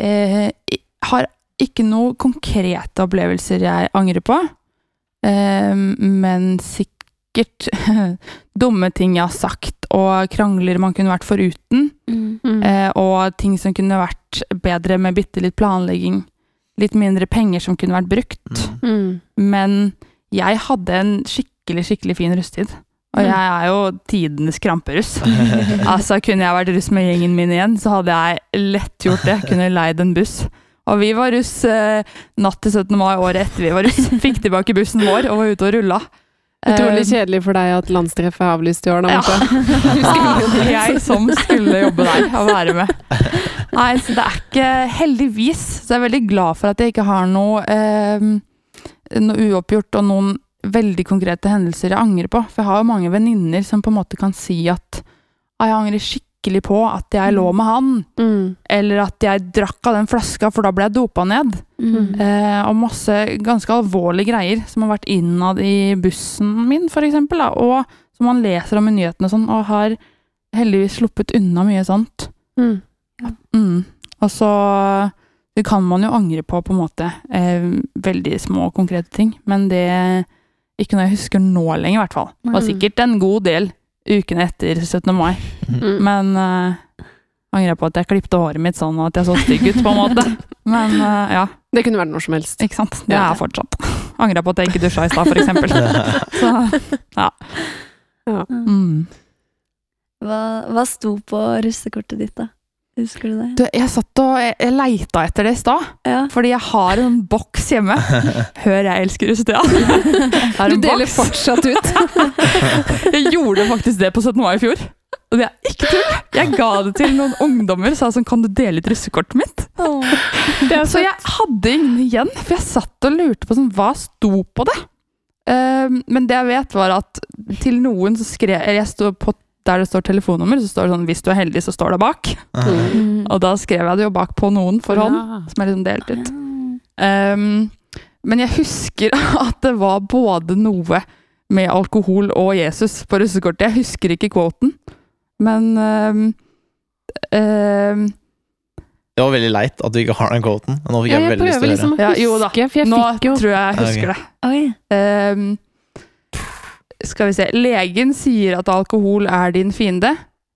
uh, jeg har ikke noen konkrete opplevelser jeg angrer på. Uh, men sikkert dumme ting jeg har sagt, og krangler man kunne vært foruten. Mm. Mm. Eh, og ting som kunne vært bedre med bitte litt planlegging. Litt mindre penger som kunne vært brukt. Mm. Mm. Men jeg hadde en skikkelig, skikkelig fin rusttid. Og Mm. jeg er jo tidenes kramperuss. *laughs* altså, kunne jeg vært russ med gjengen min igjen, så hadde jeg lett gjort det. Kunne leid en buss. Og vi var russ eh, natt til 17. mai året etter vi var russ. Fikk tilbake bussen vår og var ute og rulla. Utrolig Eh, kjedelig for deg at landstreffet er avlyst i år, da. Ja. *laughs* Jeg som skulle jobbe der og være med. Nei, så det er ikke Heldigvis så er jeg veldig glad for at jeg ikke har noe, eh, noe uoppgjort og noen veldig konkrete hendelser jeg angrer på. For jeg har jo mange venninner som på en måte kan si at «Ah, jeg angrer skikkelig på at jeg lå med han, Mm. eller at jeg drakk av den flaska, for da ble jeg dopa ned. Mm. Eh, og masse ganske alvorlige greier som har vært innad i bussen min, eksempel. Og som man leser om i nyhetene og sånn, og har heldigvis sluppet unna mye sånt. Mm. Mm. Og så Det kan man jo angre på, på en måte. Eh, veldig små, konkrete ting. Men det Ikke noe jeg husker nå lenger, i hvert fall. Det var Mm. sikkert en god del ukene etter 17. mai. Mm. Men uh, angrer jeg på at jeg klipte håret mitt sånn, at jeg så stygg ut, på en måte. *laughs* Men uh, ja. Det kunne vært når som helst. Ikke sant? Det er er fortsatt. Angrer på at jeg ikke dusja i stad, for eksempel. *laughs* Så, ja. Ja. Mm. Hva, hva sto på russekortet ditt, da? Husker du det? Du, jeg satt og jeg, jeg leita etter det i stad, Ja. fordi jeg har en boks hjemme. *laughs* Hør, jeg elsker russetida. Jeg *laughs* Du deler box. fortsatt ut. *laughs* Jeg gjorde faktisk det på 17. mai i fjor. Og det er ikke tull. Jeg ga det til noen ungdommer og sa sånn, kan du dele ut russekortet mitt? Det er Så jeg hadde ingen igjen, for jeg satt og lurte på sånn, hva sto på det? Uh, men det jeg vet var at til noen så skrev eller jeg sto på der det står telefonnummer, så står det sånn 'hvis du er heldig, så står det bak'. Mm. Og da skrev jeg det jo bak på noen for hånd, Ja. som er liksom delt ut. Um, men jeg husker *laughs* at det var både noe med alkohol og Jesus på russekortet. Jeg husker ikke kvoten, men um, um, Det var veldig leit at du ikke har den quoten. Nå fikk Ja, jeg jeg veldig lyst til å liksom å huske, Ja, jo da. jeg Nå jo tror jeg jeg husker det. Oi. Skal vi se. Legen sier at alkohol er din fiende.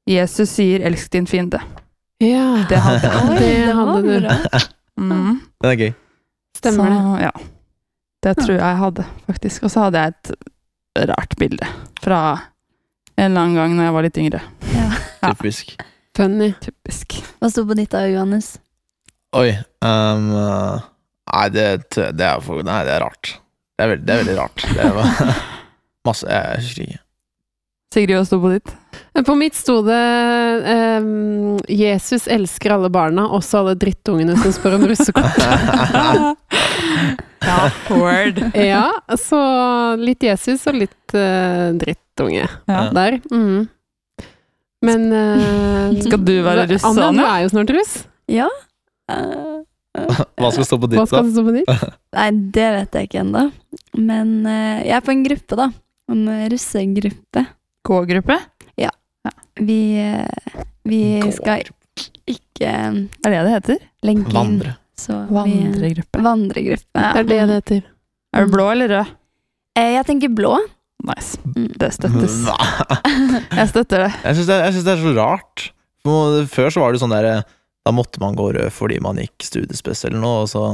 Jesus sier 'elsk din fiende'. Ja, Det hadde. *laughs* Oi, Det det hadde du. Mm. Den er gøy. stemmer det. Så, ja. Det tror jeg jeg hadde, faktisk. Og så hadde jeg et rart bilde fra en eller annen gang når jeg var litt yngre. Ja. Ja. Typisk. Funny. Typisk. Hva sto på ditt da, Johannes? Oi. Um, uh, nei, det, det er Nei, det er rart. Det er veld, det er veldig rart. Det var *laughs* masse Jeg husker ikke. Sigrid, hva sto på ditt? På mitt sto det ehm, 'Jesus elsker alle barna, også alle drittungene som spør om russekort'. *laughs* ja, word. ja, så litt Jesus og litt eh, drittunge Ja. der. Mm. Men eh, *laughs* Skal du være russ, Anne? Anne, du er jo snart russ. Ja? Uh, uh, Hva skal stå på ditt, da? skal stå på ditt? nei, det vet jeg ikke ennå. Men uh, jeg er på en gruppe, da. En russegruppe. K-gruppe? Ja. ja. vi skal ikke eh, Er det det heter? lenke inn. Vandre. Så vi, Vandregruppe. vandregruppe. Ja. Det er det det heter. Er du blå eller rød? Eh, jeg tenker blå. Nice. Mm. Det støttes. Hva? *laughs* Jeg støtter det. Jeg syns det, det er så rart. Før så var det sånn der Da måtte man gå rød fordi man gikk studiespes eller noe, og så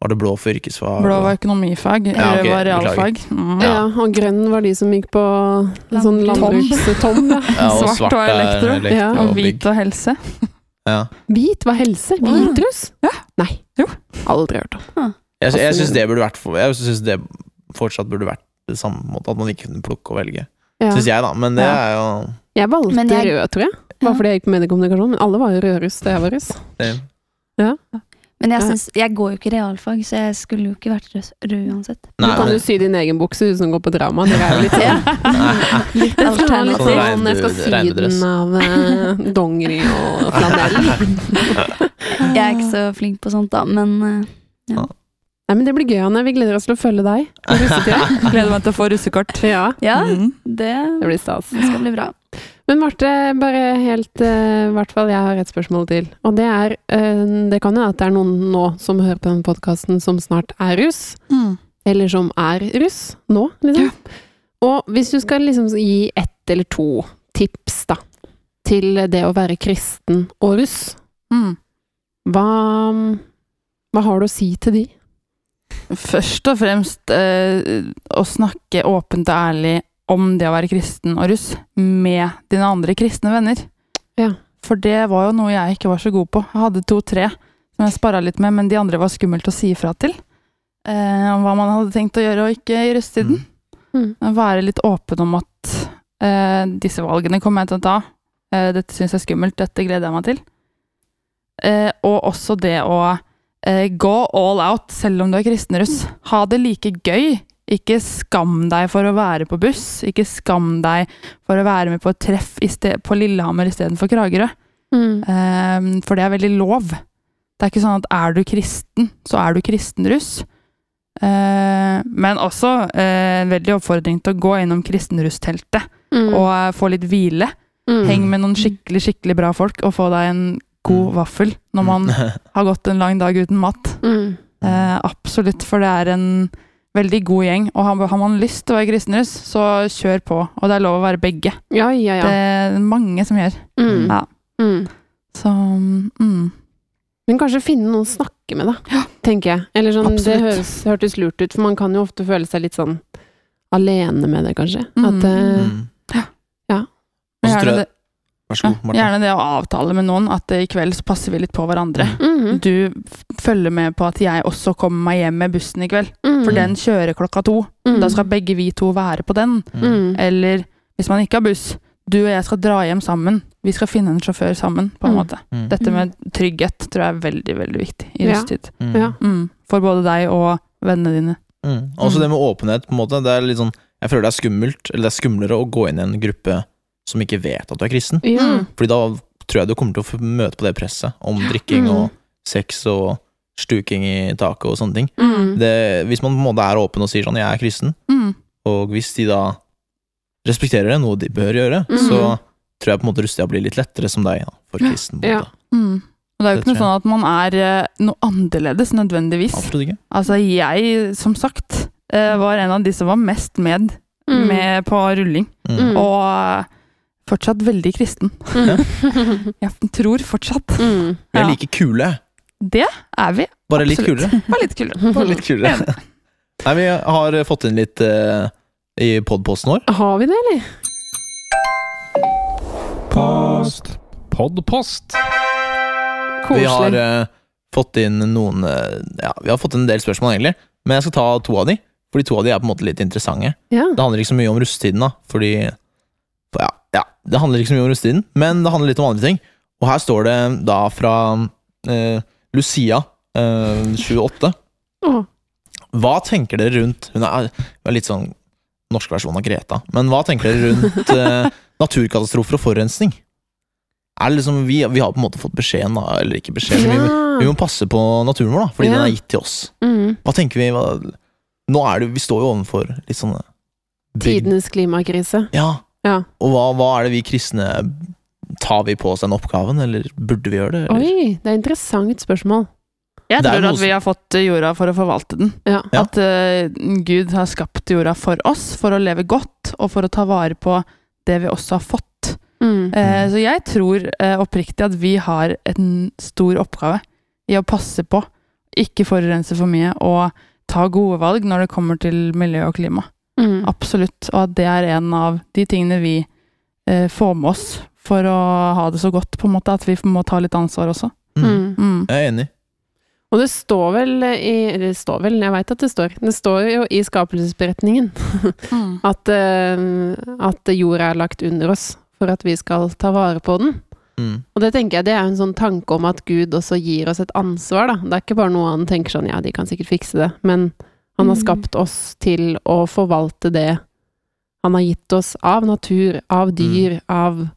var det blå for yrkesfag. Blå og- var økonomifag, Ja, okay. ok, var realfag. Mm. Ja. og grønn var de som gikk på sånn Landbruk. landbrukstom. Ja. *laughs* ja, Svart svart var er elektro. elektro Ja. Og og hvit og helse. Ja. Hvit var helse. Hvitrus? Ja. Nei. Jo. Aldri hørt om. Jeg, jeg syns det burde vært Jeg synes det fortsatt burde vært det samme måte, at man ikke kunne plukke og velge. Ja. Syns jeg, da. Men det Ja. er jo Jeg valgte jeg- rød, tror jeg. Bare Ja. fordi jeg gikk på mediekommunikasjon. Men alle var jo rødruss da jeg var russ. det, Men jeg, synes, jeg går jo ikke realfag, så jeg skulle jo ikke vært rød, uansett. uansett. Du kan jo sy din egen bukse, du som går på drama. Det er jo litt sånn. *laughs* *laughs* Litt skal litt alternativ. sånn, jeg skal sy den av eh, dongeri og flanell. *laughs* Jeg er ikke så flink på sånt, da, men ja. Nei, men det blir gøy, Anne. Vi gleder oss til å følge deg i russetida. Gleder meg til å få russekort. Ja, ja, Mm. det, det blir stas. det skal bli bra. Men Marte, bare helt I I hvert fall jeg har et spørsmål til. Og det er uh, Det kan jo at det er noen nå som hører på denne podkasten som snart er russ. Mm. Eller som er russ nå, liksom. Og hvis du skal liksom gi ett eller to tips, da, til det å være kristen og russ, Mm. hva, hva har du å si til de? Først og fremst eh, å snakke åpent og ærlig om det å være kristen og russ med dine andre kristne venner. Ja. For det var jo noe jeg ikke var så god på. Jeg hadde to-tre som jeg sparra litt med, men de andre var skummelt å si ifra til. Eh, om hva man hadde tenkt å gjøre og ikke i russetiden. Mm. Være litt åpen om at eh, disse valgene kommer jeg til å ta. Eh, dette syns jeg er skummelt, dette gleder jeg meg til. Eh, og også det å eh, gå all out selv om du er kristenruss. Ha det like gøy. Ikke skam deg for å være på buss. Ikke skam deg for å være med på et treff i sted, på Lillehammer istedenfor Kragerø. Mm. Um, for det er veldig lov. Det er ikke sånn at er du kristen, så er du kristenruss. Uh, men også uh, en veldig oppfordring til å gå innom kristenrussteltet Mm. og uh, få litt hvile. Mm. Heng med noen skikkelig skikkelig bra folk og få deg en god Mm. vaffel når man *laughs* har gått en lang dag uten mat. Mm. Eh, absolutt, for det er en veldig god gjeng. Og har, har man lyst til å være kristenruss, så kjør på. Og det er lov å være begge. Ja, ja, ja. Det er mange som gjør. Mm. Ja. Mm. Så mm. Men kanskje finne noen å snakke med, da. Tenker jeg. Eller sånn, det høres, hørtes lurt ut, for man kan jo ofte føle seg litt sånn alene med det, kanskje. Mm. At uh, Mm. Ja. Og så tror jeg- Vær så god, Martin. gjerne det å avtale med noen at eh, i kveld så passer vi litt på hverandre. mhm, Du følger med på at jeg også kommer meg hjem med bussen i kveld, mhm, for den kjører klokka to. mhm, Da skal begge vi to være på den. mhm. Eller hvis man ikke har buss, du og jeg skal dra hjem sammen. Vi skal finne en sjåfør sammen, på en Mm. måte. Mm. Dette med trygghet tror jeg er veldig, veldig viktig i rusttid. Mm. Ja. Mm. For både deg og vennene dine. Mm. Også det med åpenhet, på en måte. Det er litt sånn Jeg føler det er skummelt, eller det er skumlere å gå inn i en gruppe som ikke vet at du er kristen. Ja. Mm. Fordi da tror jeg du kommer til å møte på det presset om drikking Mm. og sex og stuking i taket og sånne ting. Mm. Det, hvis man på en måte er åpen og sier sånn 'jeg er kristen', Mm. og hvis de da respekterer det, noe de bør gjøre, Mm. så tror jeg på en måte Rustia blir litt lettere som deg, da, for kristen. På en Ja. måte. Mm. Og det er jo ikke noe sånn at man er eh, noe annerledes nødvendigvis. Absolutt ikke. Altså, jeg, som sagt, eh, var en av de som var mest med, Mm. med på rulling. Mm. Mm. Og fortsatt veldig kristen. Mm. *laughs* Jeg tror fortsatt. Mm. Vi er like kule, Det er vi. bare litt kulere. Bare litt kulere. Bare *laughs* litt kulere. Nei, vi har fått inn litt uh, i podposten vår. Har vi det, eller? Post. Podpost. Koselig. Vi har uh, fått inn noen uh, Ja, vi har fått inn en del spørsmål, egentlig. Men jeg skal ta to av de, fordi to av de er på en måte litt interessante. ja. Det handler ikke så mye om russetiden, da, fordi for ja, ja, det handler ikke så mye om russetiden, men det handler litt om andre ting. Og her står det da fra eh, Lucia, eh, 28. Åh. Hva tenker dere rundt Hun er, er litt sånn norsk versjon av Greta, men hva tenker dere rundt eh, naturkatastrofer og forurensning? Er det liksom, vi, vi har på en måte fått beskjeden, da, eller ikke beskjed, ja. vi, vi må passe på naturen vår, da, fordi Ja. den er gitt til oss. Mm. Hva tenker vi? Hva, nå er det, vi står jo overfor litt sånne big- Tidenes klimakrise. Ja. Ja. Og hva, hva er det vi kristne Tar vi på oss den oppgaven, eller burde vi gjøre det? Eller? Oi, det er et interessant spørsmål. Jeg er tror noe at vi har fått jorda for å forvalte den. Ja. Ja. At uh, Gud har skapt jorda for oss, for å leve godt, og for å ta vare på det vi også har fått. Mm. Uh, så jeg tror uh, oppriktig at vi har en stor oppgave i å passe på, ikke forurense for mye, og ta gode valg når det kommer til miljø og klima. Mm. Absolutt. Og at det er en av de tingene vi eh, får med oss for å ha det så godt, på en måte. At vi må ta litt ansvar også. Mm. Mm. Mm. Jeg er enig. Og det står vel i det står vel, jeg veit at det står. Det står jo i skapelsesberetningen *laughs* Mm. at, eh, at jorda er lagt under oss for at vi skal ta vare på den. Mm. Og det tenker jeg det er en sånn tanke om at Gud også gir oss et ansvar, da. Det er ikke bare noe han tenker sånn ja, de kan sikkert fikse det, men han har Mm. skapt oss til å forvalte det han har gitt oss av natur, av dyr, av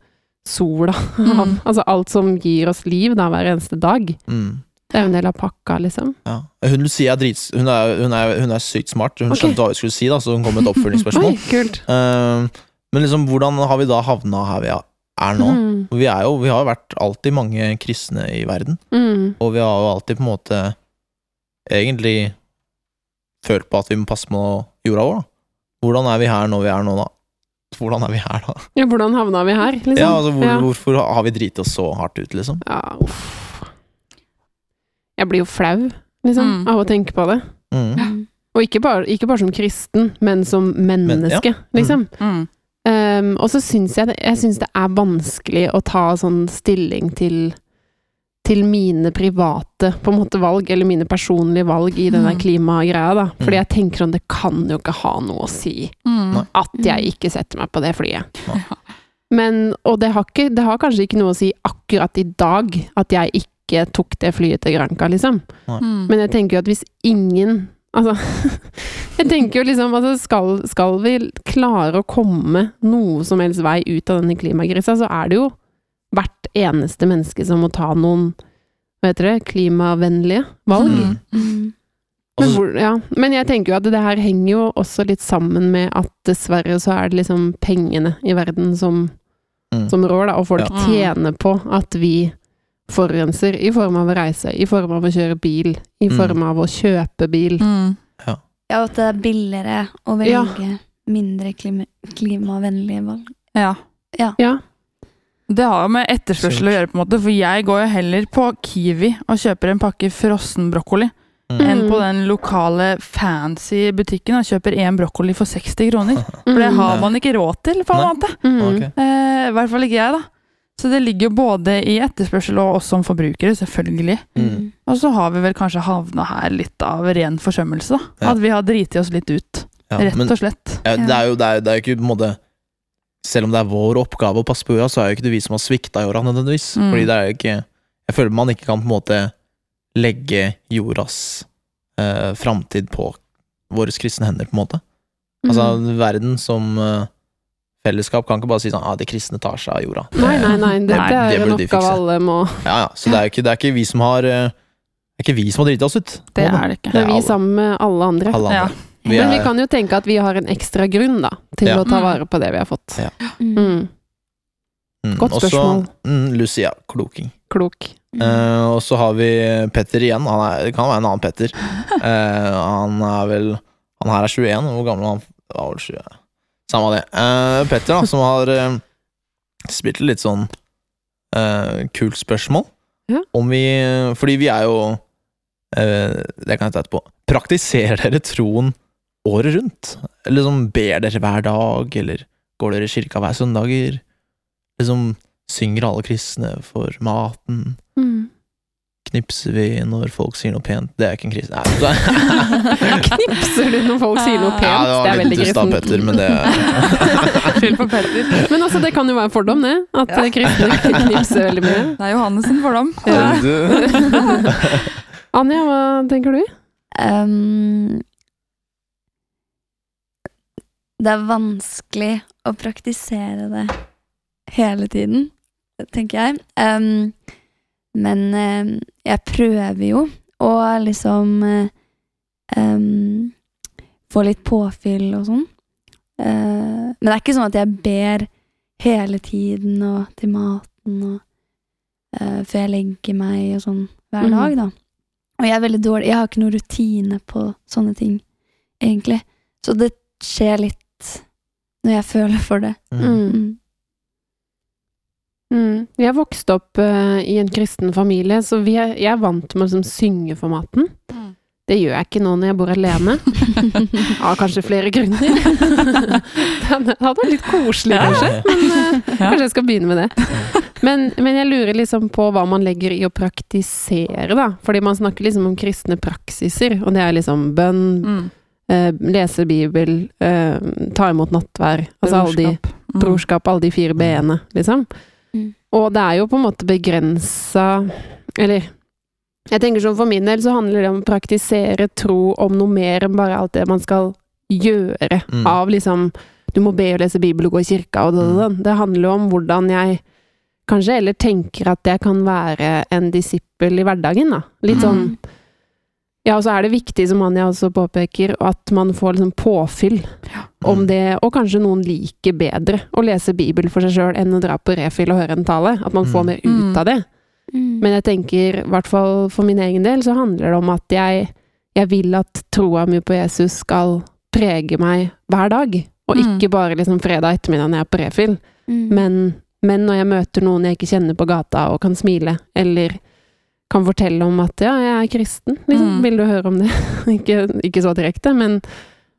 sola, *laughs* Mm. altså alt som gir oss liv da hver eneste dag. Mm. Det er jo en del av pakka, liksom. Ja. Hun Lucia er, drits, hun, er, hun, er, hun er sykt smart. Hun okay. skjønte hva vi skulle si, da, så hun kom med et *laughs* oppfølgingsspørsmål. Oi, kult. Uh, men liksom, hvordan har vi da havna her vi er nå? Mm, Vi, jo, vi har jo vært alltid mange kristne i verden, mm, og vi har jo alltid på en måte egentlig følt på at vi må passe på jorda vår. da. Hvordan er vi her når vi er nå, da? Hvordan er vi her, da? Ja, hvordan havna vi her, liksom? Ja, altså, hvor, Ja. Hvorfor har vi driti oss så hardt ut, liksom? Ja, uff. Jeg blir jo flau, liksom, Mm. av å tenke på det. Mm. Og ikke bare, ikke bare som kristen, men som menneske, liksom. Mm. Um, og så syns jeg, det- jeg synes det er vanskelig å ta sånn stilling til til mine private på en måte valg, eller mine personlige valg i den Mm. klimagreia, da. Fordi Mm. jeg tenker sånn, det kan jo ikke ha noe å si Mm. At jeg ikke setter meg på det flyet. Men, og det har, ikke, det har kanskje ikke noe å si akkurat i dag at jeg ikke tok det flyet til Granca, liksom. Mm. Men jeg tenker jo at hvis ingen Altså, *laughs* jeg tenker jo liksom altså skal, skal vi klare å komme noe som helst vei ut av denne klimakrisa, så er det jo hvert eneste menneske som må ta noen hva heter det, klimavennlige valg. Mm. Mm. Men, Altså, hvor, ja. Men jeg tenker jo at det her henger jo også litt sammen med at dessverre så er det liksom pengene i verden som, mm. som rår, da, og folk Ja. tjener på at vi forurenser i form av å reise, i form av å kjøre bil, i Mm. form av å kjøpe bil. Mm. Ja, og at det er billigere å Ja. velge mindre klima klimavennlige valg. Ja. Ja. Det har jo med etterspørsel å gjøre, på en måte, for jeg går jo heller på Kiwi og kjøper en pakke frossen brokkoli, Mm. enn på den lokale fancy butikken og kjøper én brokkoli for 60 kroner. *laughs* For det Mm. har man ikke råd til, på en måte. Mm. Okay. Eh, I hvert fall ikke jeg, da. Så det ligger jo både i etterspørsel og oss som forbrukere, selvfølgelig. Mm. Og så har vi vel kanskje havna her litt av ren forsømmelse, da. Ja. At vi har driti oss litt ut, Ja, rett men og slett. ja, det er jo det er, det er jo ikke på en måte Selv om det er vår oppgave å passe på jorda, så er jo ikke det vi som har svikta jorda, nødvendigvis. Mm. Fordi det er jo ikke Jeg føler man ikke kan på en måte legge jordas eh, framtid på våre kristne hender, på en måte. Altså, Mm. verden som eh, fellesskap kan ikke bare si sånn ah, 'de kristne tar seg av jorda'. Nei, nei, nei. Det, Nei, det er en burde de oppgave alle må Ja, ja, så det er jo ikke, det er ikke vi som har eh, Det er ikke vi som har driti oss ut. Det er det ikke. Det er vi alle. sammen med alle andre. Alle Ja. Vi Men vi kan jo tenke at vi har en ekstra grunn, da, til Ja. å ta vare på det vi har fått. Ja. Mm. Mm. Mm, Godt også, spørsmål. Mm, Lucia, kloking. Klok. Uh, og så har vi Petter igjen. Han er, det kan være en annen Petter. Uh, han er vel Han her er 21. Hvor gammel er han? Var vel 20. Samme det. Uh, Petter, da, som har spilt litt sånn eh, kult spørsmål. Ja. Om vi Fordi vi er jo eh, Det kan jeg ta etterpå. Praktiserer dere troen året rundt? Eller liksom ber dere hver dag, eller går dere i kirka hver søndager? Liksom synger alle kristne for maten? Mm. Knipser vi når folk sier noe pent? Det er ikke en kristen. Nei, så- *laughs* Knipser du når folk sier noe pent? ja, det det, er litt veldig kristent. Petter, men det *laughs* Skyld på Petter. Men også, det kan jo være en fordom, det. At Ja. kristne *laughs* knipser veldig mye. Det er Johannes sin fordom. Ja. Anja, hva tenker du? Um, det er vanskelig å praktisere det hele tiden, tenker jeg. Um, men um, jeg prøver jo å liksom um, få litt påfyll og sånn. Uh, men det er ikke sånn at jeg ber hele tiden og til maten og uh, før jeg legger meg og sånn hver Mhm. dag, da. Og jeg er veldig dårlig, jeg har ikke noe rutine på sånne ting, egentlig. Så det skjer litt når jeg føler for det. Mm. Mm. Mm. Jeg vokste opp uh, i en kristen familie, så vi er, jeg er vant med å liksom, synge for maten. Mm. Det gjør jeg ikke nå når jeg bor alene. *laughs* Av kanskje flere grunner. *laughs* det hadde vært litt koselig, kanskje. Men uh, kanskje jeg skal begynne med det. Men, men jeg lurer liksom på hva man legger i å praktisere, da. Fordi man snakker liksom om kristne praksiser, og det er liksom bønn, Mm. Eh, lese Bibel, eh, ta imot nattvær. Altså alle de Brorskap. Mm. brorskap, alle de fire b-ene, liksom. Mm. Og det er jo på en måte begrensa Eller jeg tenker sånn for min del så handler det om å praktisere tro om noe mer enn bare alt det man skal gjøre Mm. av liksom Du må be og lese Bibel og gå i kirka og det, det, det handler jo om hvordan jeg kanskje heller tenker at jeg kan være en disippel i hverdagen, da. Litt sånn Mm. Ja, og så er det viktig, som Anja også påpeker, at man får liksom påfyll om Mm. det, og kanskje noen liker bedre å lese Bibel for seg sjøl enn å dra på refill og høre en tale. At man får Mm. mer ut Mm. av det. Mm. Men jeg tenker, i hvert fall for min egen del, så handler det om at jeg, jeg vil at troa mi på Jesus skal prege meg hver dag. Og Mm. ikke bare liksom fredag ettermiddag når jeg er på refill, Mm. men, men når jeg møter noen jeg ikke kjenner på gata og kan smile, eller kan fortelle om at ja, jeg er kristen, liksom. Mm. Vil du høre om det? *laughs* ikke, ikke så direkte, men,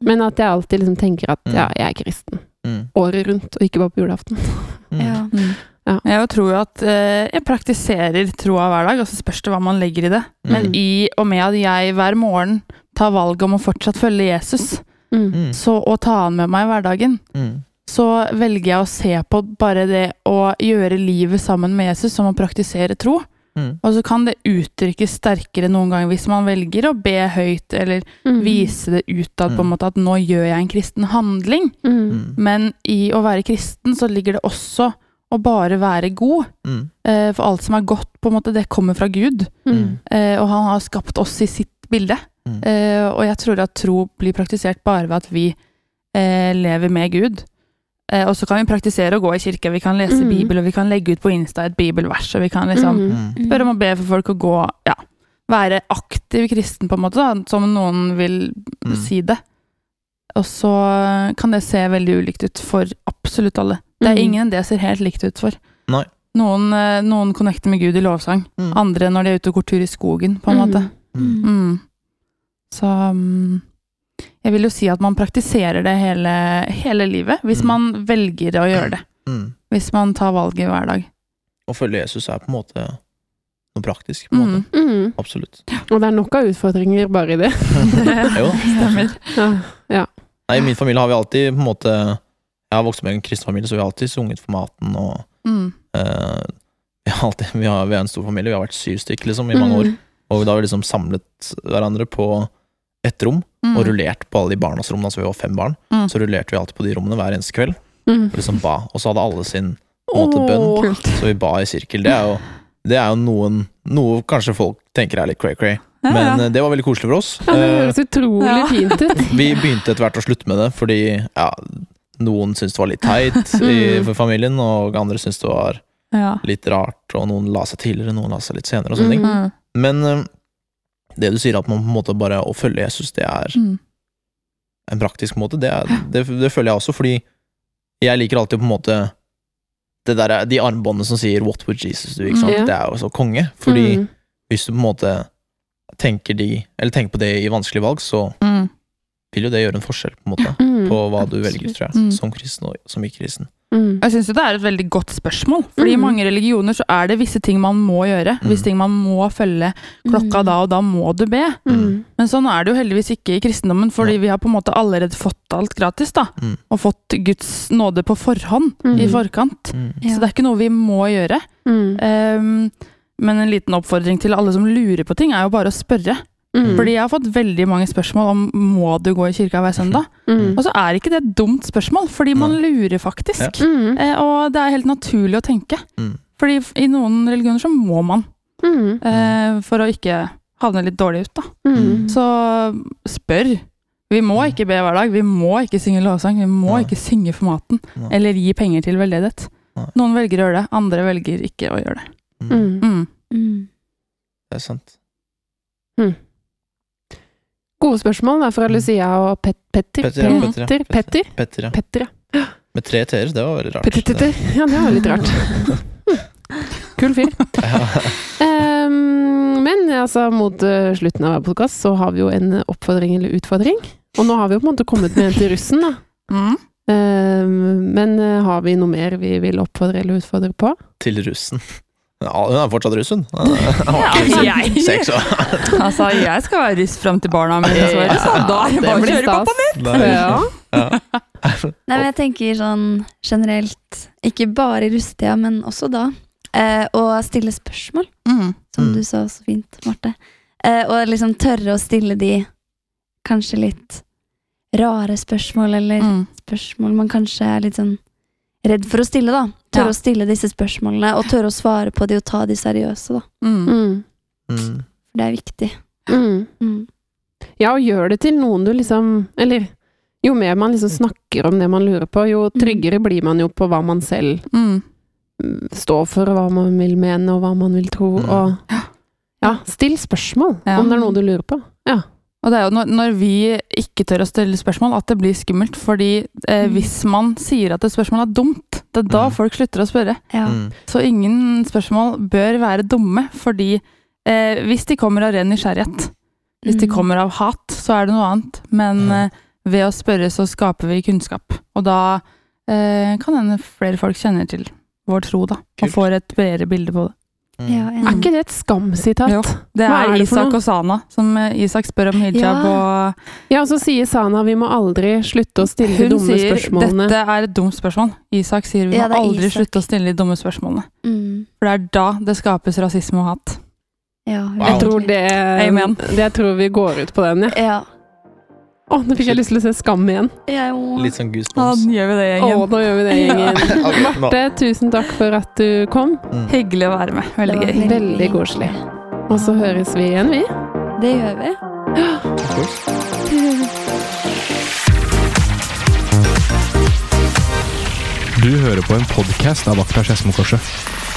men at jeg alltid liksom tenker at Mm. ja, jeg er kristen. Mm. Året rundt, og ikke bare på julaften. *laughs* Mm. Ja. Mm. Ja. Jeg tror jo at eh, jeg praktiserer troa hver dag, og så spørs det hva man legger i det. Men Mm. i og med at jeg hver morgen tar valget om å fortsatt følge Jesus, Mm. Mm. så å ta han med meg i hverdagen, Mm. så velger jeg å se på bare det å gjøre livet sammen med Jesus som å praktisere tro. Mm. Og så kan det uttrykkes sterkere noen ganger hvis man velger å be høyt, eller Mm. vise det utad på en Mm. måte at nå gjør jeg en kristen handling. Mm. Mm. Men i å være kristen så ligger det også å bare være god. Mm. Eh, For alt som er godt, på en måte, det kommer fra Gud. Mm. Eh, Og han har skapt oss i sitt bilde. Mm. Eh, Og jeg tror at tro blir praktisert bare ved at vi eh, lever med Gud. Eh, Og så kan vi praktisere å gå i kirke, vi kan lese Mm. Bibel, og vi kan legge ut på Insta et bibelvers, og vi kan liksom Mm. Mm. spørre om å be for folk å gå Ja, være aktiv kristen, på en måte, da, som noen vil Mm. si det. Og så kan det se veldig ulikt ut for absolutt alle. Det er Mm. ingen det ser helt likt ut for. Nei. Noen, eh, noen connecter med Gud i lovsang, Mm. andre når de er ute og går tur i skogen, på en måte. Mm. Mm. Så mm, jeg vil jo si at man praktiserer det hele, hele livet, hvis Mm. man velger å gjøre det. Mm. Hvis man tar valget hver dag. Å følge Jesus er på en måte noe praktisk. På en måte. Mm. Mm. Absolutt. Og det er nok av utfordringer bare i det. *laughs* jo. Stemmer. Ja. Nei, I min familie har vi alltid på en måte Jeg har vokst opp med en kristen familie, så vi har alltid sunget for maten. og Mm. eh, vi, har alltid, vi, har, vi er en stor familie, vi har vært syv stykker liksom, i mange år. Mm. Og da har vi liksom samlet hverandre på ett rom, Mm. og rullert på alle de barnas rom. Altså vi var fem barn, Mm. så rullerte vi alltid på de rommene hver eneste kveld. Mm. Og liksom ba, og så hadde alle sin måte bønn. Kult. Så vi ba i sirkel. Det er jo, det er jo noen, noe kanskje folk tenker er litt cray-cray, Ja, men ja. eh, det var veldig koselig for oss. Ja, det Eh, høres utrolig Ja. fint ut. *laughs* vi begynte etter hvert å slutte med det, fordi ja, noen syntes det var litt teit i, Mm. for familien, og andre syntes det var Ja. litt rart, og noen la seg tidligere, noen la seg litt senere, og sånne ting. Mm. Men eh, det du sier, at man på en måte bare å følge Jesus, det er Mm. en praktisk måte, det, er, det, det føler jeg også, fordi jeg liker alltid på en måte det der, er- De armbåndene som sier 'What would Jesus do?' Sant? Ja. Det er jo så konge. Fordi Mm. hvis du på en måte tenker, de, eller tenker på det i vanskelige valg, så Mm. vil jo det gjøre en forskjell på en måte Mm. på hva du velger, tror jeg, Mm. som kristen og som ikke-kristen. Mm. Jeg syns det er et veldig godt spørsmål. Fordi i Mm. mange religioner så er det visse ting man må gjøre. Mm. Visse ting man må følge klokka Mm. da, og da må du be. Mm. Men sånn er det jo heldigvis ikke i kristendommen, fordi vi har på en måte allerede fått alt gratis, da. Mm. Og fått Guds nåde på forhånd, Mm. i forkant. Mm. Så det er ikke noe vi må gjøre. Mm. Ehm, men en liten oppfordring til alle som lurer på ting, er jo bare å spørre. Mm. Fordi jeg har fått veldig mange spørsmål om må du gå i kirka hver søndag. Mm. Og så er ikke det et dumt spørsmål, fordi man mm. lurer faktisk. Mm. Eh, og det er helt naturlig å tenke. Mm. Fordi i noen religioner så må man, Mm. eh, for å ikke havne litt dårlig ut, da. Mm. Så spør. Vi må ikke be hver dag, vi må ikke synge lovsang, vi må Nei. ikke synge for maten. Nei. Eller gi penger til veldedighet. Nei. Noen velger å gjøre det, andre velger ikke å gjøre det. Mm. Mm. Mm. Mm. Det er sant. Gode spørsmål da, fra Mm. Lucia og Pet Petter. Petter, ja, Petter, Petter, ja. Petter, Petter, ja. Petter, ja. Med tre t-er, det var veldig rart. Petter, Petter. Ja, det var litt rart. *laughs* Kul fyr. Ehm, men altså, mot eh, slutten av hver podkast så har vi jo en oppfordring eller utfordring. Og nå har vi jo på en måte kommet med en til russen, da. Mm. Um, men eh, har vi noe mer vi vil oppfordre eller utfordre på? Til russen. Ja, hun er fortsatt russ, hun. Ja, jeg- Seks år. *laughs* Altså, jeg skal være russ fram til barna mine, svarer, så da er det bare å kjøre på. mitt! Ja. Nei, men jeg tenker sånn generelt, ikke bare i russetida, men også da, eh, å stille spørsmål, Mm. som Mm. du sa så fint, Marte. Eh, og liksom tørre å stille de kanskje litt rare spørsmål, eller Mm. spørsmål man kanskje er litt sånn redd for å stille, da. Tørre Ja. å stille disse spørsmålene, og tørre å svare på de og ta de seriøse, da. Mm. Mm. Mm. For det er viktig. Mm. Mm. Ja, og gjør det til noen du liksom Eller jo mer man liksom snakker om det man lurer på, jo tryggere blir man jo på hva man selv Mm. mm, står for, og hva man vil mene, og hva man vil tro, Mm. og Ja, still spørsmål Ja. om det er noe du lurer på. Ja. Og det er jo når, når vi ikke tør å stille spørsmål, at det blir skummelt. Fordi eh, Mm. hvis man sier at et spørsmål er dumt, det er da Mm. folk slutter å spørre. Ja. Mm. Så ingen spørsmål bør være dumme, fordi eh, hvis de kommer av ren nysgjerrighet, hvis de Mm. kommer av hat, så er det noe annet. Men Mm. eh, ved å spørre så skaper vi kunnskap. Og da eh, kan hende flere folk kjenner til vår tro, da. Og får et bredere bilde på det. Mm. Ja, Er ikke det et skamsitat? Jo. Det er, er det Isak og Sana, som Isak spør om hijab, Ja. og Ja, og så sier Sana vi må aldri slutte å stille de hun dumme sier spørsmålene. dette er et dumt spørsmål. Isak sier vi Ja, må aldri Isak. slutte å stille de dumme spørsmålene. Mm. For det er da det skapes rasisme og hat. Ja, Wow. Jeg tror det Amen. Jeg tror vi går ut på den, ja. Ja. Å, nå fikk jeg lyst til å se Skam igjen. Jeg òg. Litt sånn Da goosebumps. gjør vi det, Å, gjengen. gjør vi det, gjengen. *laughs* Ok, nå. Marte, tusen takk for at du kom. Mm. Hyggelig å være med. Veldig gøy. Veldig koselig. Og så høres vi igjen, vi. Det gjør vi. Du hører på en podkast av Vakta Skedsmokorset.